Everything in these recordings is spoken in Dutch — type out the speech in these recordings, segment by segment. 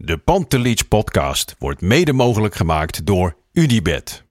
De Pantelich podcast wordt mede mogelijk gemaakt door UdiBet.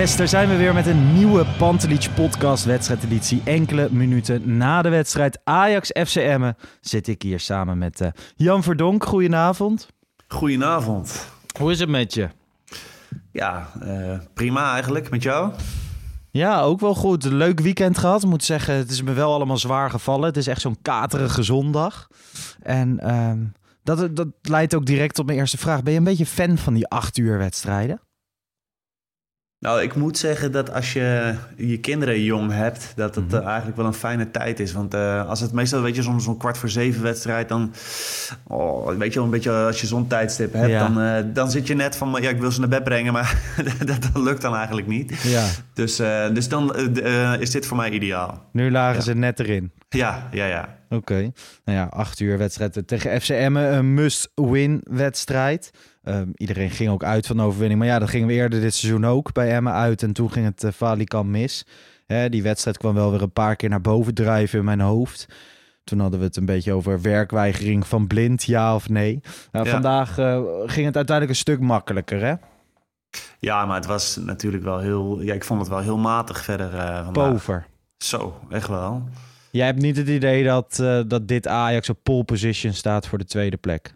Yes, daar zijn we weer met een nieuwe Pantelich podcast wedstrijdeditie. Enkele minuten na de wedstrijd Ajax FC Emmen zit ik hier samen met eh, Jan Verdonk. Goedenavond. Goedenavond. Hoe is het met je? Ja, eh, prima eigenlijk. Met jou? Ja, ook wel goed. Leuk weekend gehad. Ik moet zeggen, het is me wel allemaal zwaar gevallen. Het is echt zo'n katerige zondag. En ehm, dat, dat leidt ook direct tot mijn eerste vraag. Ben je een beetje fan van die acht uur wedstrijden? Nou, ik moet zeggen dat als je je kinderen jong hebt, dat het eh, eigenlijk wel een fijne tijd is. Want eh, als het meestal, weet je, zo'n zo'n kwart voor zeven wedstrijd, dan, oh, weet je wel, een beetje als je zo'n tijdstip hebt, Ja. dan, eh, dan zit je net van, ja, ik wil ze naar bed brengen, maar dat, dat lukt dan eigenlijk niet. Ja. Dus, dus dan is dit voor mij ideaal. Nu lagen Ja. ze net erin. Ja, ja, ja. Oké. Nou ja, acht uur wedstrijd tegen FC Emmen. Een must-win wedstrijd. Ehm, iedereen ging ook uit van de overwinning. Maar ja, dat gingen we eerder dit seizoen ook bij Emmen uit. En toen ging het uh, mis. Hè, die wedstrijd kwam wel weer een paar keer naar boven drijven in mijn hoofd. Toen hadden we het een beetje over werkweigering van blind, ja of nee. Nou, Ja. Vandaag eh, ging het uiteindelijk een stuk makkelijker, hè? Ja, maar het was natuurlijk wel heel, ja, ik vond het wel heel matig verder eh vandaag. Pover. Zo, echt wel. Jij hebt niet het idee dat, eh, dat dit Ajax op pole position staat voor de tweede plek?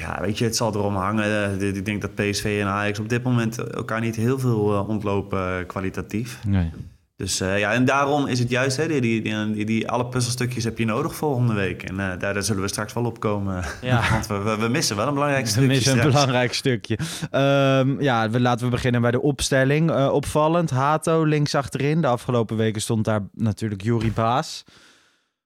Ja, weet je, het zal erom hangen. Eh, Ik denk dat PSV en Ajax op dit moment elkaar niet heel veel eh, ontlopen eh, kwalitatief. Nee. Dus ja, en daarom is het juist, hè, die, die, die, die, alle puzzelstukjes heb je nodig volgende week. En daar, daar zullen we straks wel op komen. Ja. Want we, we, we missen wel een belangrijk We stukje missen een belangrijk stukje. Ehm, ja, we, laten we beginnen bij de opstelling. Opvallend, Hato links achterin. De afgelopen weken stond daar natuurlijk Juri Baas.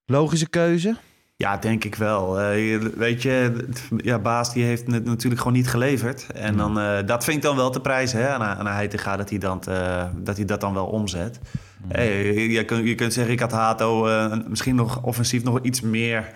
Logische keuze. Ja, denk ik wel. Eh, weet je, ja, Baas die heeft het natuurlijk gewoon niet geleverd. En dan, eh, dat vind ik dan wel te prijzen hè, aan, aan Heitinga dat hij, dan, eh, dat hij dat dan wel omzet. Hey, je, kunt, je kunt zeggen, ik had Hato misschien nog offensief nog iets meer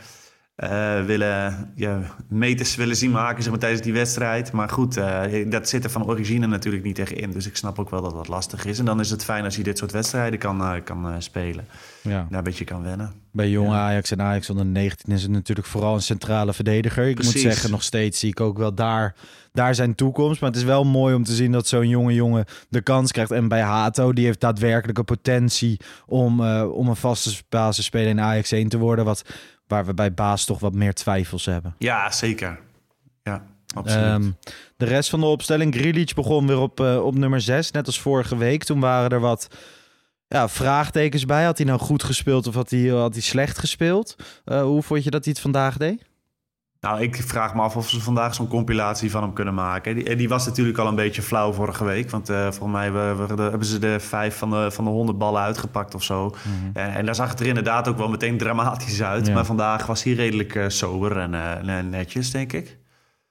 eh, willen, ja, meters willen zien maken zeg maar, tijdens die wedstrijd. Maar goed, eh, dat zit er van origine natuurlijk niet tegen in. Dus ik snap ook wel dat dat lastig is. En dan is het fijn als je dit soort wedstrijden kan, eh, kan spelen. Ja. Daar een beetje kan wennen. Bij jonge Ajax en Ajax onder 19 is het natuurlijk vooral een centrale verdediger. Ik moet zeggen, nog steeds zie ik ook wel daar, daar zijn toekomst. Maar het is wel mooi om te zien dat zo'n jonge jongen de kans krijgt. En bij Hato, die heeft daadwerkelijke potentie om, om een vaste basisspeler in Ajax 1 te worden. Wat, waar we bij Baas toch wat meer twijfels hebben. Ja, zeker. Ja, absoluut. Ehm, de rest van de opstelling, Grealish begon weer op, eh, op nummer 6, net als vorige week. Toen waren er wat ja, vraagtekens bij. Had hij nou goed gespeeld of had hij, had hij slecht gespeeld? Eh, hoe vond je dat hij het vandaag deed? Nou, ik vraag me af of ze vandaag zo'n compilatie van hem kunnen maken. Die, die was natuurlijk al een beetje flauw vorige week. Want eh, volgens mij we, we- de- hebben ze de vijf van de, van de honderd ballen uitgepakt of zo. En, en daar zag het er inderdaad ook wel meteen dramatisch uit. Ja. Maar vandaag was hij redelijk eh, sober en eh, en netjes, denk ik.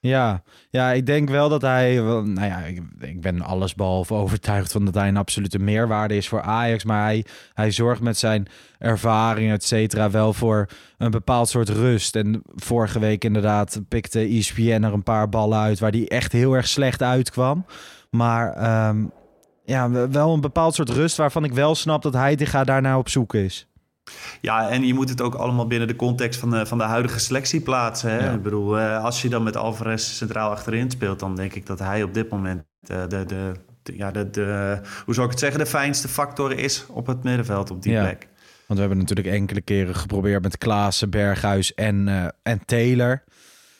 Ja, ja, ik denk wel dat hij... Nou ja, ik, ik ben allesbehalve overtuigd van dat hij een absolute meerwaarde is voor Ajax. Maar hij, hij zorgt met zijn ervaring, et cetera, wel voor een bepaald soort rust. En vorige week inderdaad pikte ESPN er een paar ballen uit... waar die echt heel erg slecht uitkwam. Maar ehm, ja, wel een bepaald soort rust waarvan ik wel snap dat Heitinga daarnaar op zoek is. Ja, en je moet het ook allemaal binnen de context van de, van de huidige selectie plaatsen. Hè? Ja. Ik bedoel, eh, als je dan met Alvarez centraal achterin speelt... dan denk ik dat hij op dit moment eh, de, de, de, ja, de, de, hoe zou ik het zeggen, de fijnste factor is op het middenveld op die Ja. plek. Want we hebben natuurlijk enkele keren geprobeerd met Klaassen, Berghuis en, eh, en Taylor.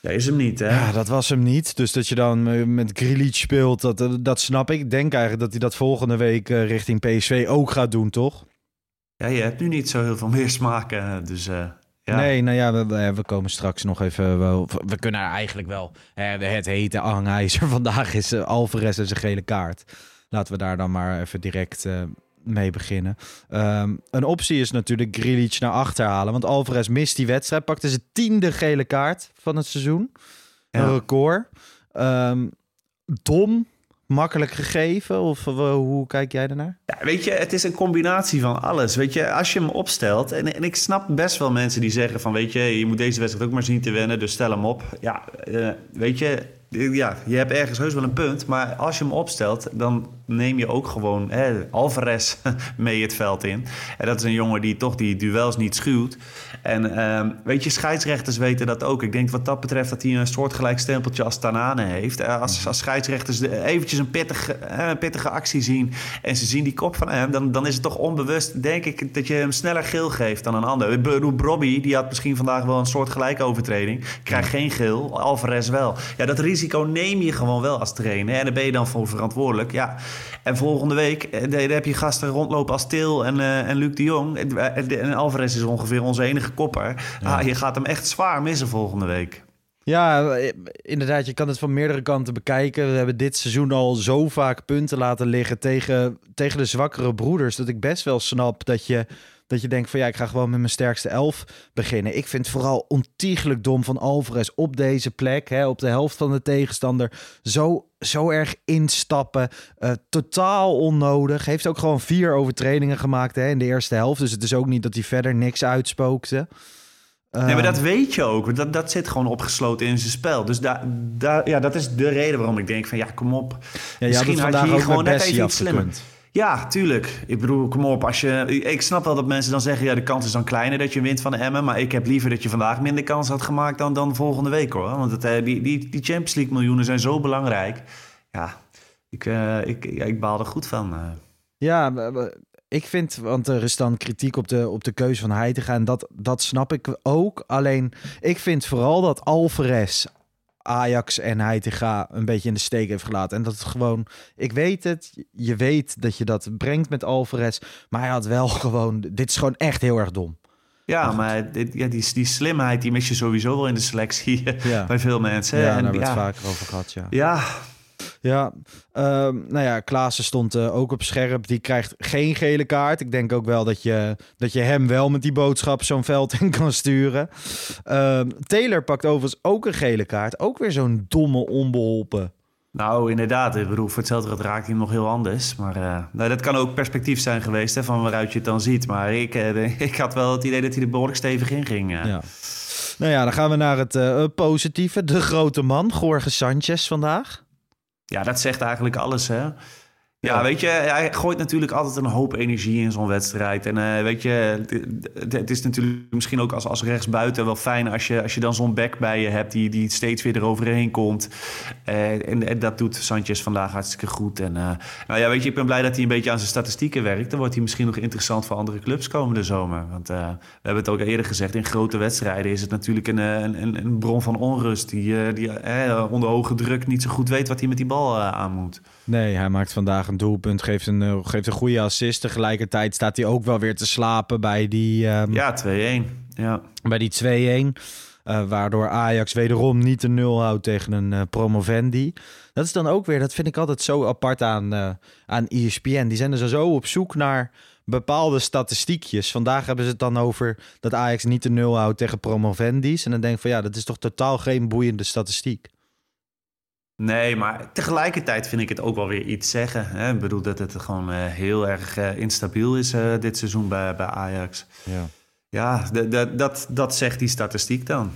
Ja, is hem niet, hè? Ja, dat was hem niet. Dus dat je dan met Grealish speelt, dat, dat, dat snap ik. Ik denk eigenlijk dat hij dat volgende week richting PSV ook gaat doen, toch? Ja, je hebt nu niet zo heel veel meer smaken. Dus eh, ja. Nee, nou ja, we, we- komen straks nog even... Wel, we kunnen eigenlijk wel... Hè, het hete hangijzer vandaag is eh, Alvarez en zijn gele kaart. Laten we daar dan maar even direct, eh, mee beginnen. Ehm, een optie is natuurlijk Grealish naar achter halen. Want Alvarez mist die wedstrijd. Pakte zijn tiende gele kaart van het seizoen. Een Ja. record. Ehm, dom, makkelijk gegeven? Of eh, hoe kijk jij daarnaar? Ja, weet je, het is een combinatie van alles. Weet je, als je hem opstelt... En, en ik snap best wel mensen die zeggen van... weet je, je moet deze wedstrijd ook maar zien te wennen... dus stel hem op. Ja, eh, weet je... Ja, je hebt ergens heus wel een punt. Maar als je hem opstelt, dan neem je ook gewoon hè, Alvarez mee het veld in. En dat is een jongen die toch die duels niet schuwt. En ehm, weet je, scheidsrechters weten dat ook. Ik denk wat dat betreft dat hij een soortgelijk stempeltje als Tanane heeft. Eh, Als, als scheidsrechters eventjes een pittige, een pittige actie zien... en ze zien die kop van hem, dan, dan is het toch onbewust... denk ik dat je hem sneller geel geeft dan een ander. Ik bedoel, Brobby, die had misschien vandaag wel een soortgelijke overtreding... krijgt geen geel, Alvarez wel. Ja, dat risico neem je gewoon wel als trainer. En daar ben je dan voor verantwoordelijk. Ja. En volgende week eh, daar heb je gasten rondlopen als Til en, eh, en Luc de Jong. En, en- Alvarez is ongeveer onze enige kopper. Ah, je gaat hem echt zwaar missen volgende week. Ja, eh, inderdaad, je kan het van meerdere kanten bekijken. We hebben dit seizoen al zo vaak punten laten liggen tegen, tegen de zwakkere broeders... dat ik best wel snap dat je, dat je denkt van... ja, ik ga gewoon met mijn sterkste elf beginnen. Ik vind het vooral ontiegelijk dom van Alvarez op deze plek... Hè, op de helft van de tegenstander, zo, zo erg instappen. Eh, totaal onnodig. Heeft ook gewoon vier overtredingen gemaakt hè, in de eerste helft. Dus het is ook niet dat hij verder niks uitspookte. Nee, maar Ehm, dat weet je ook. Dat, dat zit gewoon opgesloten in zijn spel. Dus daar daar ja, dat is de reden waarom ik denk van ja, kom op. Ja, je had het vandaag ook met Bessie afgekund. Ja, tuurlijk. Ik bedoel, kom op. Als je, ik snap wel dat mensen dan zeggen... ja, de kans is dan kleiner dat je wint van de Emmen... maar ik heb liever dat je vandaag minder kans had gemaakt... dan, dan volgende week, hoor. Want eh, die, die, die Champions League miljoenen zijn zo belangrijk. Ja, ik, eh, ik, ik baal er goed van. eh. Ja, ik vind, want er is dan kritiek op de, op de keuze van Heitinga en dat, dat snap ik ook. Alleen, ik vind vooral dat Alvarez Ajax en Heitinga een beetje in de steek heeft gelaten. En dat het gewoon, ik weet het, je weet dat je dat brengt met Alvarez, maar hij had wel gewoon, dit is gewoon echt heel erg dom. Ja, maar dit, ja, die, die slimheid die mis je sowieso wel in de selectie... Ja. bij veel mensen. Ja, daar En hebben we het vaker over gehad, ja. ja, Ja, ehm, nou ja, Klaassen stond eh, ook op scherp. Die krijgt geen gele kaart. Ik denk ook wel dat je, dat je hem wel met die boodschap zo'n veld in kan sturen. Ehm, Taylor pakt overigens ook een gele kaart. Ook weer zo'n domme onbeholpen. Nou, inderdaad. Ik bedoel, voor hetzelfde geld raakt hij nog heel anders. Maar eh, nou, dat kan ook perspectief zijn geweest, hè, van waaruit je het dan ziet. Maar ik, eh, ik had wel het idee dat hij er behoorlijk stevig in ging. Ja. Nou ja, dan gaan we naar het positieve. De grote man, Jorge Sanchez vandaag. Ja, dat zegt eigenlijk alles, hè. Ja, Ja. weet je, hij gooit natuurlijk altijd een hoop energie in zo'n wedstrijd. En eh, weet je, het- is natuurlijk misschien ook als, als rechtsbuiten wel fijn... als je, als je dan zo'n back bij je hebt die, die steeds weer eroverheen komt. Eh, en, en dat doet Sanchez vandaag hartstikke goed. En eh, nou ja, weet je, ik ben blij dat hij een beetje aan zijn statistieken werkt. Dan wordt hij misschien nog interessant voor andere clubs komende zomer. Want we hebben het ook eerder gezegd, in grote wedstrijden is het natuurlijk een, een, een, bron van onrust... die, die onder hoge druk niet zo goed weet wat hij met die bal aan moet. Nee, hij maakt vandaag een doelpunt, geeft een, eh, geeft een goede assist. Tegelijkertijd staat hij ook wel weer te slapen bij die, ehm, Ja, 2-1. Ja. bij die 2-1. eh, waardoor Ajax wederom niet de nul houdt tegen een eh, promovendi. Dat is dan ook weer, dat vind ik altijd zo apart aan, eh aan ESPN. Die zijn dus zo op zoek naar bepaalde statistiekjes. Vandaag hebben ze het dan over dat Ajax niet de nul houdt tegen promovendis. En dan denk ik van ja, dat is toch totaal geen boeiende statistiek. Nee, maar tegelijkertijd vind ik het ook wel weer iets zeggen. Hè? Ik bedoel dat het gewoon eh, heel erg eh, instabiel is eh, dit seizoen bij, bij Ajax. Ja. Ja, dat, dat zegt die statistiek dan.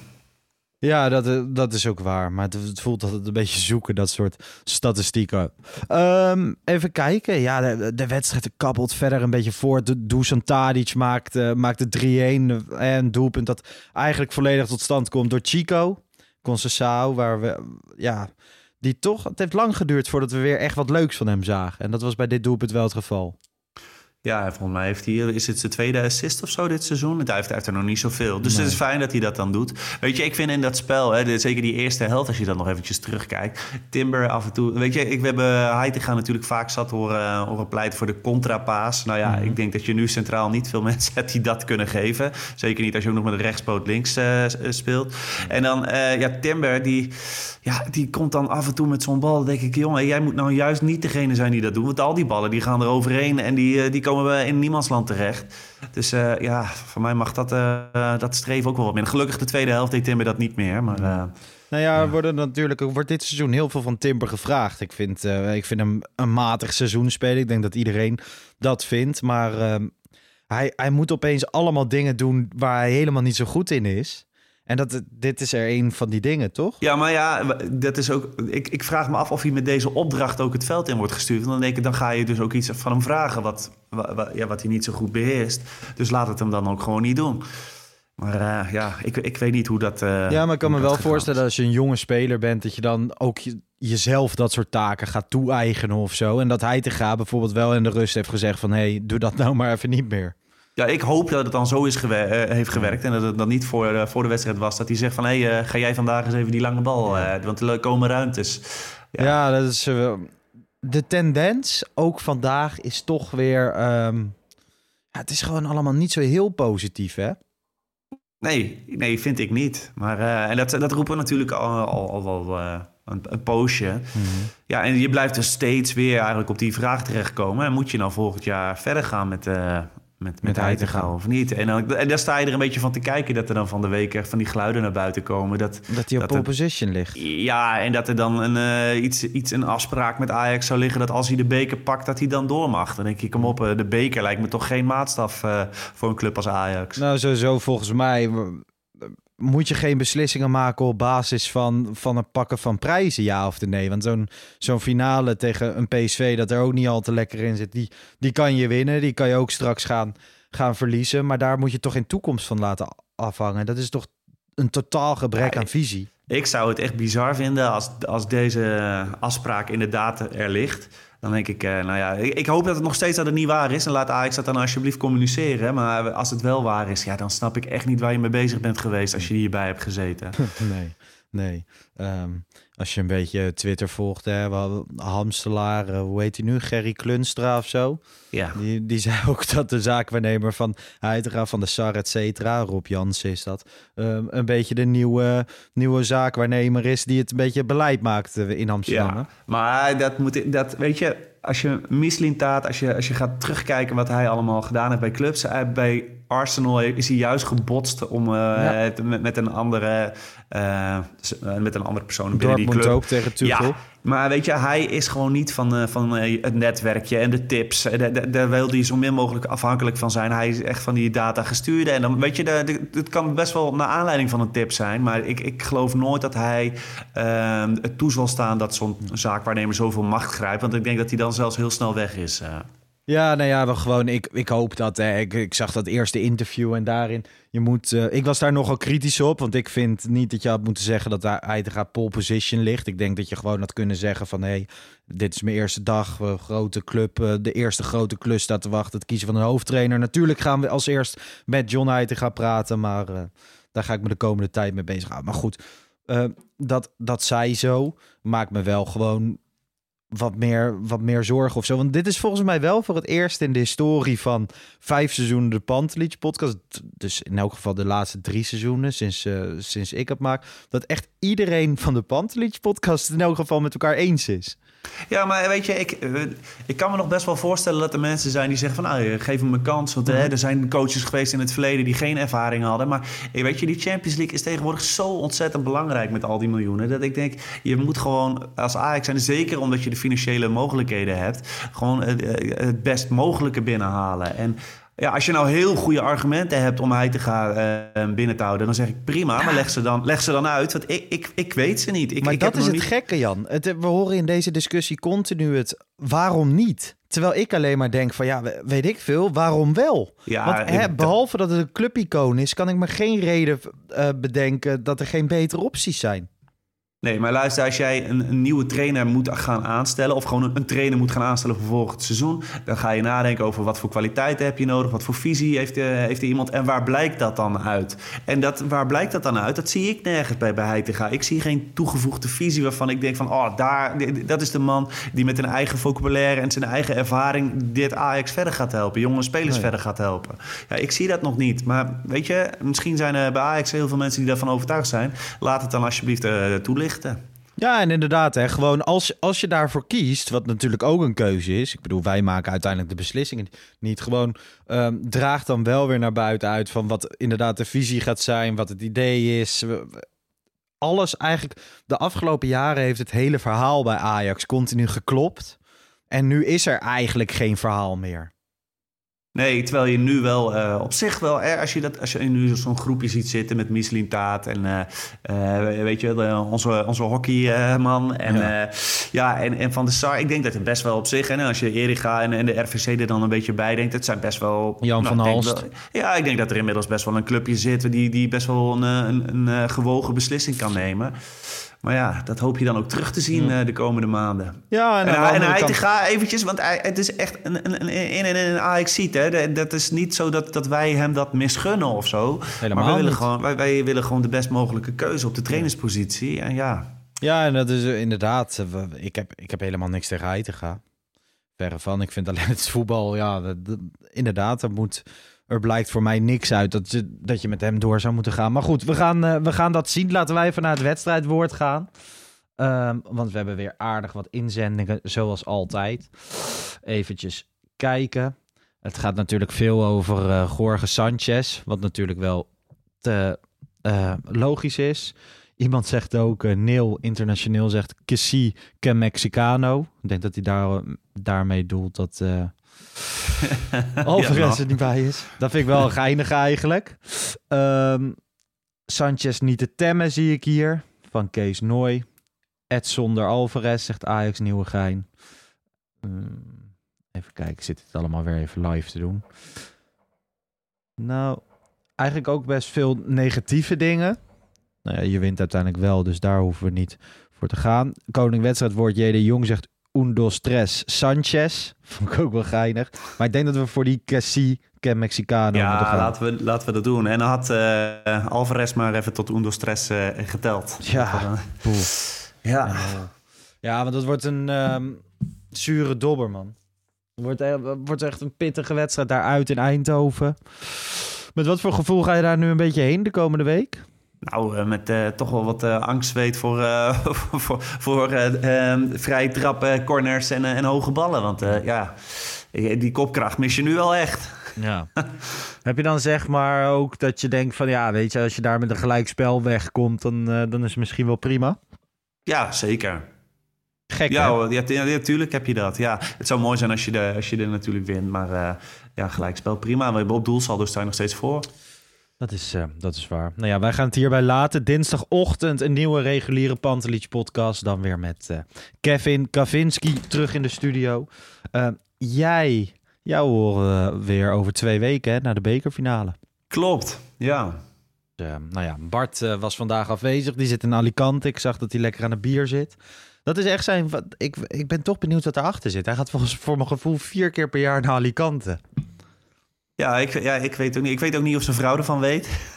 Ja, dat, dat is ook waar. Maar het, voelt altijd een beetje zoeken, dat soort statistieken. Ehm, even kijken. Ja, de, de wedstrijd kabbelt verder een beetje voort. Dusan Tadic maakt, eh, maakt de 3-1. En een doelpunt dat eigenlijk volledig tot stand komt door Chico. Concessao, waar we... Ja, die toch... Het heeft lang geduurd voordat we weer echt wat leuks van hem zagen. En dat was bij dit doelpunt wel het geval. Ja, volgens mij heeft hij, is het zijn tweede assist of zo dit seizoen? Hij heeft, hij heeft er nog niet zoveel. Dus het is fijn dat hij dat dan doet. Weet je, ik vind in dat spel, hè, zeker die eerste helft, als je dan nog eventjes terugkijkt. Timber af en toe. Weet je, ik, we hebben Heitinga natuurlijk vaak zat horen, horen pleiten voor de contrapaas. Nou ja, ik denk dat je nu centraal niet veel mensen hebt die dat kunnen geven. Zeker niet als je ook nog met een rechtspoot links eh, eh, speelt. En dan, eh, ja, Timber, die, ja, die komt dan af en toe met zo'n bal. Dan denk ik, jongen, jij moet nou juist niet degene zijn die dat doet. Want al die ballen die gaan er overheen en die, eh, die komen komen we in niemandsland terecht. Dus uh, ja, voor mij mag dat, uh, dat streven ook wel wat minder. Gelukkig de tweede helft deed Timber dat niet meer. Maar, uh, nou ja, Worden natuurlijk, wordt dit seizoen heel veel van Timber gevraagd. Ik vind, ik vind hem een matig seizoen spelen. Ik denk dat iedereen dat vindt. Maar ehm, hij, hij moet opeens allemaal dingen doen waar hij helemaal niet zo goed in is. En dat, dit is er een van die dingen, toch? Ja, maar ja, dat is ook, ik, ik vraag me af of hij met deze opdracht ook het veld in wordt gestuurd. dan denk ik, dan ga je dus ook iets van hem vragen wat, wat, ja, wat hij niet zo goed beheerst. Dus laat het hem dan ook gewoon niet doen. Maar uh, ja, ik, ik weet niet hoe dat. Uh, ja, maar ik kan me wel voorstellen als je een jonge speler bent, dat je dan ook je, jezelf dat soort taken gaat toe-eigenen of zo. En dat hij te gaan bijvoorbeeld wel in de rust heeft gezegd van hé, hey, doe dat nou maar even niet meer. Ja, ik hoop dat het dan zo is gewer uh, heeft gewerkt. En dat het dan niet voor, uh, voor de wedstrijd was. Dat hij zegt van, hé, hey, uh, ga jij vandaag eens even die lange bal. want er komen ruimtes. Ja, ja dat is... de tendens, ook vandaag, is toch weer... Um, ja, het is gewoon allemaal niet zo heel positief, hè? Nee, nee, vind ik niet. Maar en dat, dat roepen we natuurlijk al, al, al wel een, een poosje. Mm -hmm. Ja, en je blijft dus steeds weer eigenlijk op die vraag terechtkomen. En moet je nou volgend jaar verder gaan met, met, met, met gaan of niet. En, dan, en daar sta je er een beetje van te kijken dat er dan van de week echt van die geluiden naar buiten komen. Dat, dat hij op pole position ligt. Ja, en dat er dan een, uh, iets, iets, een afspraak met Ajax zou liggen dat als hij de beker pakt, dat hij dan door mag. Dan denk ik, kom op, uh, de beker lijkt me toch geen maatstaf uh, voor een club als Ajax. Nou, sowieso volgens mij moet je geen beslissingen maken op basis van, van het pakken van prijzen, ja of nee. Want zo'n zo'n finale tegen een PSV dat er ook niet al te lekker in zit, die, die kan je winnen. Die kan je ook straks gaan, gaan verliezen. Maar daar moet je toch geen toekomst van laten afhangen. Dat is toch een totaal gebrek aan visie. Ik zou het echt bizar vinden als, als deze afspraak inderdaad er ligt. Dan denk ik, eh, nou ja, ik, hoop dat het nog steeds dat het niet waar is. En laat Ajax dat dan alsjeblieft communiceren. Maar als het wel waar is, ja, dan snap ik echt niet waar je mee bezig bent geweest als je hierbij hebt gezeten. nee, nee. Um, als je een beetje Twitter volgt, hè, we Hamstelaar, uh, hoe heet hij nu? Gerry Klunstra of zo. Ja. Die, die zei ook dat de zaakwaarnemer van Heidra, van de SAR, et cetera, Rob Jansen is dat, um, een beetje de nieuwe, nieuwe zaakwaarnemer is die het een beetje beleid maakt eh, in Amsterdam. Ja, maar dat moet, dat weet je, als je mislintaat, als je, als je gaat terugkijken wat hij allemaal gedaan heeft bij clubs, bij Arsenal is hij juist gebotst om uh, ja. met, met, een andere, uh, met een andere persoon binnen Dortmund die club. ook tegen Tuchel. Ja, maar weet je, hij is gewoon niet van, uh, van het netwerkje en de tips. Daar wil hij zo min mogelijk afhankelijk van zijn. Hij is echt van die data gestuurde. En dan weet je, het kan best wel naar aanleiding van een tip zijn. Maar ik, ik geloof nooit dat hij ehm, het toe zal staan dat zo'n zaakwaarnemer zoveel macht grijpt. Want ik denk dat hij dan zelfs heel snel weg is. Ja, nou ja, wel gewoon. Ik, ik hoop dat. Hè, ik, ik zag dat eerste interview en daarin. Je moet. Uh, ik was daar nogal kritisch op. Want ik vind niet dat je had moeten zeggen dat hij gaat pole position ligt. Ik denk dat je gewoon had kunnen zeggen van hé, hey, dit is mijn eerste dag. Uh, grote club. Uh, de eerste grote klus staat te wachten. Het kiezen van een hoofdtrainer. Natuurlijk gaan we als eerst met John Heitinga praten. Maar daar ga ik me de komende tijd mee bezig houden. Maar goed. dat, dat zij zo maakt me wel gewoon wat meer, wat meer zorgen of zo. Want dit is volgens mij wel voor het eerst in de historie van vijf seizoenen de Pantelich podcast. Dus in elk geval de laatste drie seizoenen sinds, uh, sinds ik het maak. Dat echt iedereen van de Pantelich podcast in elk geval met elkaar eens is. Ja, maar weet je, ik, eh, ik kan me nog best wel voorstellen dat er mensen zijn die zeggen van... Nou, geef hem een kans, want hè, mhm. er zijn coaches geweest in het verleden die geen ervaring hadden. Maar weet je, die Champions League is tegenwoordig zo ontzettend belangrijk met al die miljoenen. Dat ik denk, je moet gewoon als Ajax zijn, zeker omdat je de financiële mogelijkheden hebt... gewoon het, het best mogelijke binnenhalen. En ja, als je nou heel goede argumenten hebt om hij te gaan uh, binnen te houden, dan zeg ik prima, maar leg ze dan, leg ze dan uit. Want ik, ik, ik weet ze niet. Ik, maar ik dat is het gekke, Jan. Het, we horen in deze discussie continu het waarom niet. Terwijl ik alleen maar denk van ja, weet ik veel, waarom wel? Ja, Want hè, behalve dat het een clubicoon is, kan ik me geen reden uh, bedenken dat er geen betere opties zijn. Nee, maar luister, als jij een, een, nieuwe trainer moet gaan aanstellen... of gewoon een, een, trainer moet gaan aanstellen voor volgend seizoen... dan ga je nadenken over wat voor kwaliteiten heb je nodig... wat voor visie heeft, uh, heeft iemand en waar blijkt dat dan uit? En dat, waar blijkt dat dan uit? Dat zie ik nergens bij, bij Heitinga. Ik zie geen toegevoegde visie waarvan ik denk van... oh, daar, dat is de man die met een eigen vocabulaire en zijn eigen ervaring... dit Ajax verder gaat helpen, jonge spelers verder gaat helpen. Ja, ik zie dat nog niet. Maar weet je, misschien zijn er bij Ajax heel veel mensen die daarvan overtuigd zijn. Laat het dan alsjeblieft uh, toelichten. Ja, en inderdaad, hè, gewoon als, als je daarvoor kiest, wat natuurlijk ook een keuze is. Ik bedoel, wij maken uiteindelijk de beslissingen niet. Gewoon um, draag dan wel weer naar buiten uit van wat inderdaad de visie gaat zijn, wat het idee is. Alles eigenlijk, de afgelopen jaren heeft het hele verhaal bij Ajax continu geklopt. En nu is er eigenlijk geen verhaal meer. Nee, terwijl je nu wel uh, op zich wel, eh, als je, dat, als je nu zo'n groepje ziet zitten met Michelin Taat en uh, weet je, de, onze, onze hockeyman en, ja. ja. en, en Van de Sar. Ik denk dat het best wel op zich, en als je Erika en, en de RVC er dan een beetje bij denkt, het zijn best wel... Jan nou, van Halst. ja, ik denk dat er inmiddels best wel een clubje zit die, die best wel een, een, een gewogen beslissing kan nemen. Maar ja, dat hoop je dan ook terug te zien uh, de komende maanden. Ja, en, en, en hij kant... ga eventjes, want hij, het is echt een, een, een, een, een Ajax ziet. Hè. Dat is niet zo dat, dat wij hem dat misgunnen of zo. Helemaal maar wij willen, gewoon, wij, wij willen gewoon de best mogelijke keuze op de trainerspositie. En ja... Ja, en dat is uh, inderdaad... Uh, ik, heb, ik heb helemaal niks tegen hij te gaan. Verre van. Ik vind alleen het voetbal... Ja, inderdaad, dat moet er blijkt voor mij niks uit dat je, dat je met hem door zou moeten gaan. Maar goed, we gaan, uh, we gaan dat zien. Laten wij naar het wedstrijdwoord gaan. Um, want we hebben weer aardig wat inzendingen, zoals altijd. Eventjes kijken. Het gaat natuurlijk veel over uh, Jorge Sanchez, wat natuurlijk wel te uh, logisch is. Iemand zegt ook, uh, Neil Internationeel zegt, que si que Mexicano. Ik denk dat hij daar, daarmee doelt dat... Uh, Alvarez ja, er niet bij is. Dat vind ik wel geinig eigenlijk. Um, Sanchez niet te temmen zie ik hier. Van Kees Nooi. Ed zonder Alvarez, zegt Ajax Nieuwegein. Um, even kijken, zit het allemaal weer even live te doen. Nou, eigenlijk ook best veel negatieve dingen. Nou ja, je wint uiteindelijk wel, dus daar hoeven we niet voor te gaan. Koning wedstrijdwoord J. de Jong zegt Undo Stress Sanchez. Vond ik ook wel geinig. Maar ik denk dat we voor die Cassie Ken Mexicano ja, moeten gaan. laten we, laten we dat doen. En dan had uh, Alvarez maar even tot Undo Stress uh, geteld. Ja, dan... ja. ja. Ja, want dat wordt een um, zure dobber, man. Het wordt, wordt echt een pittige wedstrijd daaruit in Eindhoven. Met wat voor gevoel ga je daar nu een beetje heen de komende week? Nou, uh, met uh, toch wel wat uh, angst weet voor, voor, voor vrij trappen, corners en, en hoge ballen. Want ja, die kopkracht mis je nu wel echt. Ja. Heb je dan zeg maar ook dat je denkt van ja, weet je, als je daar met een gelijkspel wegkomt, dan, dan is het misschien wel prima? Ja, zeker. Gek, ja, ja, ja, natuurlijk heb je dat. Ja, het zou mooi zijn als je, de, als je er natuurlijk wint. Maar ja, gelijkspel prima. We hebben op doelsaldo sta je nog steeds voor. Dat is, uh, dat is waar. Nou ja, wij gaan het hierbij laten. Dinsdagochtend een nieuwe reguliere Pantelich podcast. Dan weer met uh, Kevin Kavinski terug in de studio. Uh, jij, jou horen weer over twee weken hè, naar de bekerfinale. Klopt, ja. nou ja, Bart was vandaag afwezig. Die zit in Alicante. Ik zag dat hij lekker aan het bier zit. Dat is echt zijn... Ik, ik ben toch benieuwd wat erachter zit. Hij gaat volgens voor mijn gevoel vier keer per jaar naar Alicante. Ja ik, ja, ik weet ook niet. Ik weet ook niet of zijn vrouw ervan weet.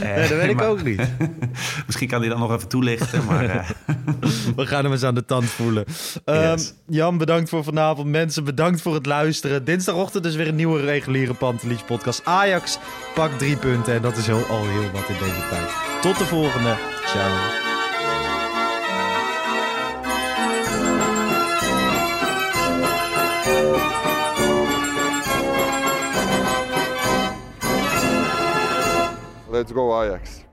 nee, dat weet ik maar, ook niet. misschien kan hij dan nog even toelichten. Maar, uh... We gaan hem eens aan de tand voelen. Um, yes. Jan, bedankt voor vanavond. Mensen, bedankt voor het luisteren. Dinsdagochtend is weer een nieuwe reguliere Pantelich podcast. Ajax pakt drie punten. En dat is heel, al heel wat in deze tijd. Tot de volgende. Ciao. Let's go Ajax.